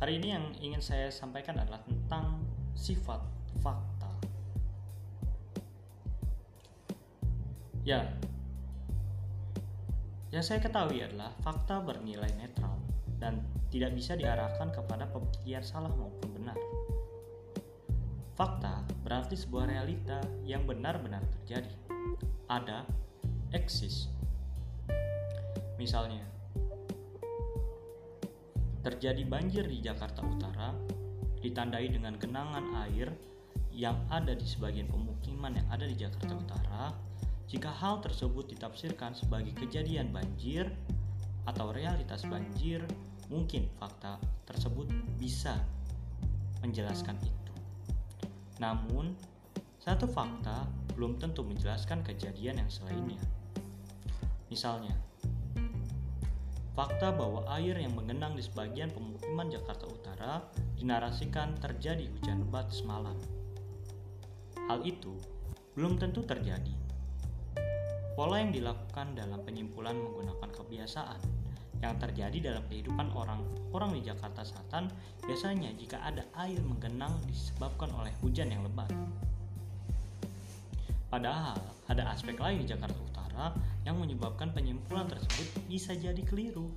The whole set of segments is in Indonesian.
Hari ini yang ingin saya sampaikan adalah tentang sifat fakta. Ya, yang saya ketahui adalah fakta bernilai netral dan tidak bisa diarahkan kepada pembuktian salah maupun benar. Fakta berarti sebuah realita yang benar-benar terjadi. Ada, eksis. Misalnya, terjadi banjir di Jakarta Utara ditandai dengan genangan air yang ada di sebagian pemukiman yang ada di Jakarta Utara jika hal tersebut ditafsirkan sebagai kejadian banjir atau realitas banjir mungkin fakta tersebut bisa menjelaskan itu. Namun satu fakta belum tentu menjelaskan kejadian yang selainnya. Misalnya Fakta bahwa air yang mengenang di sebagian pemukiman Jakarta Utara dinarasikan terjadi hujan lebat semalam. Hal itu belum tentu terjadi. Pola yang dilakukan dalam penyimpulan menggunakan kebiasaan yang terjadi dalam kehidupan orang-orang di Jakarta Selatan biasanya jika ada air menggenang disebabkan oleh hujan yang lebat. Padahal ada aspek lain di Jakarta Utara yang menyebabkan penyimpulan tersebut bisa jadi keliru.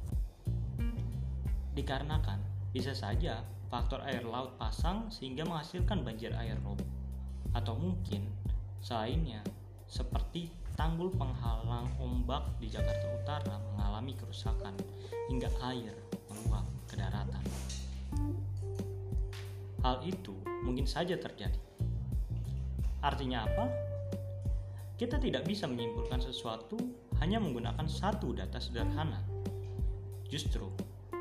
Dikarenakan bisa saja faktor air laut pasang sehingga menghasilkan banjir air rob atau mungkin selainnya seperti tanggul penghalang ombak di Jakarta Utara mengalami kerusakan hingga air meluap ke daratan. Hal itu mungkin saja terjadi. Artinya apa? Kita tidak bisa menyimpulkan sesuatu hanya menggunakan satu data sederhana. Justru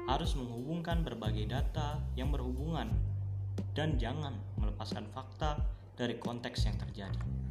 harus menghubungkan berbagai data yang berhubungan dan jangan melepaskan fakta dari konteks yang terjadi.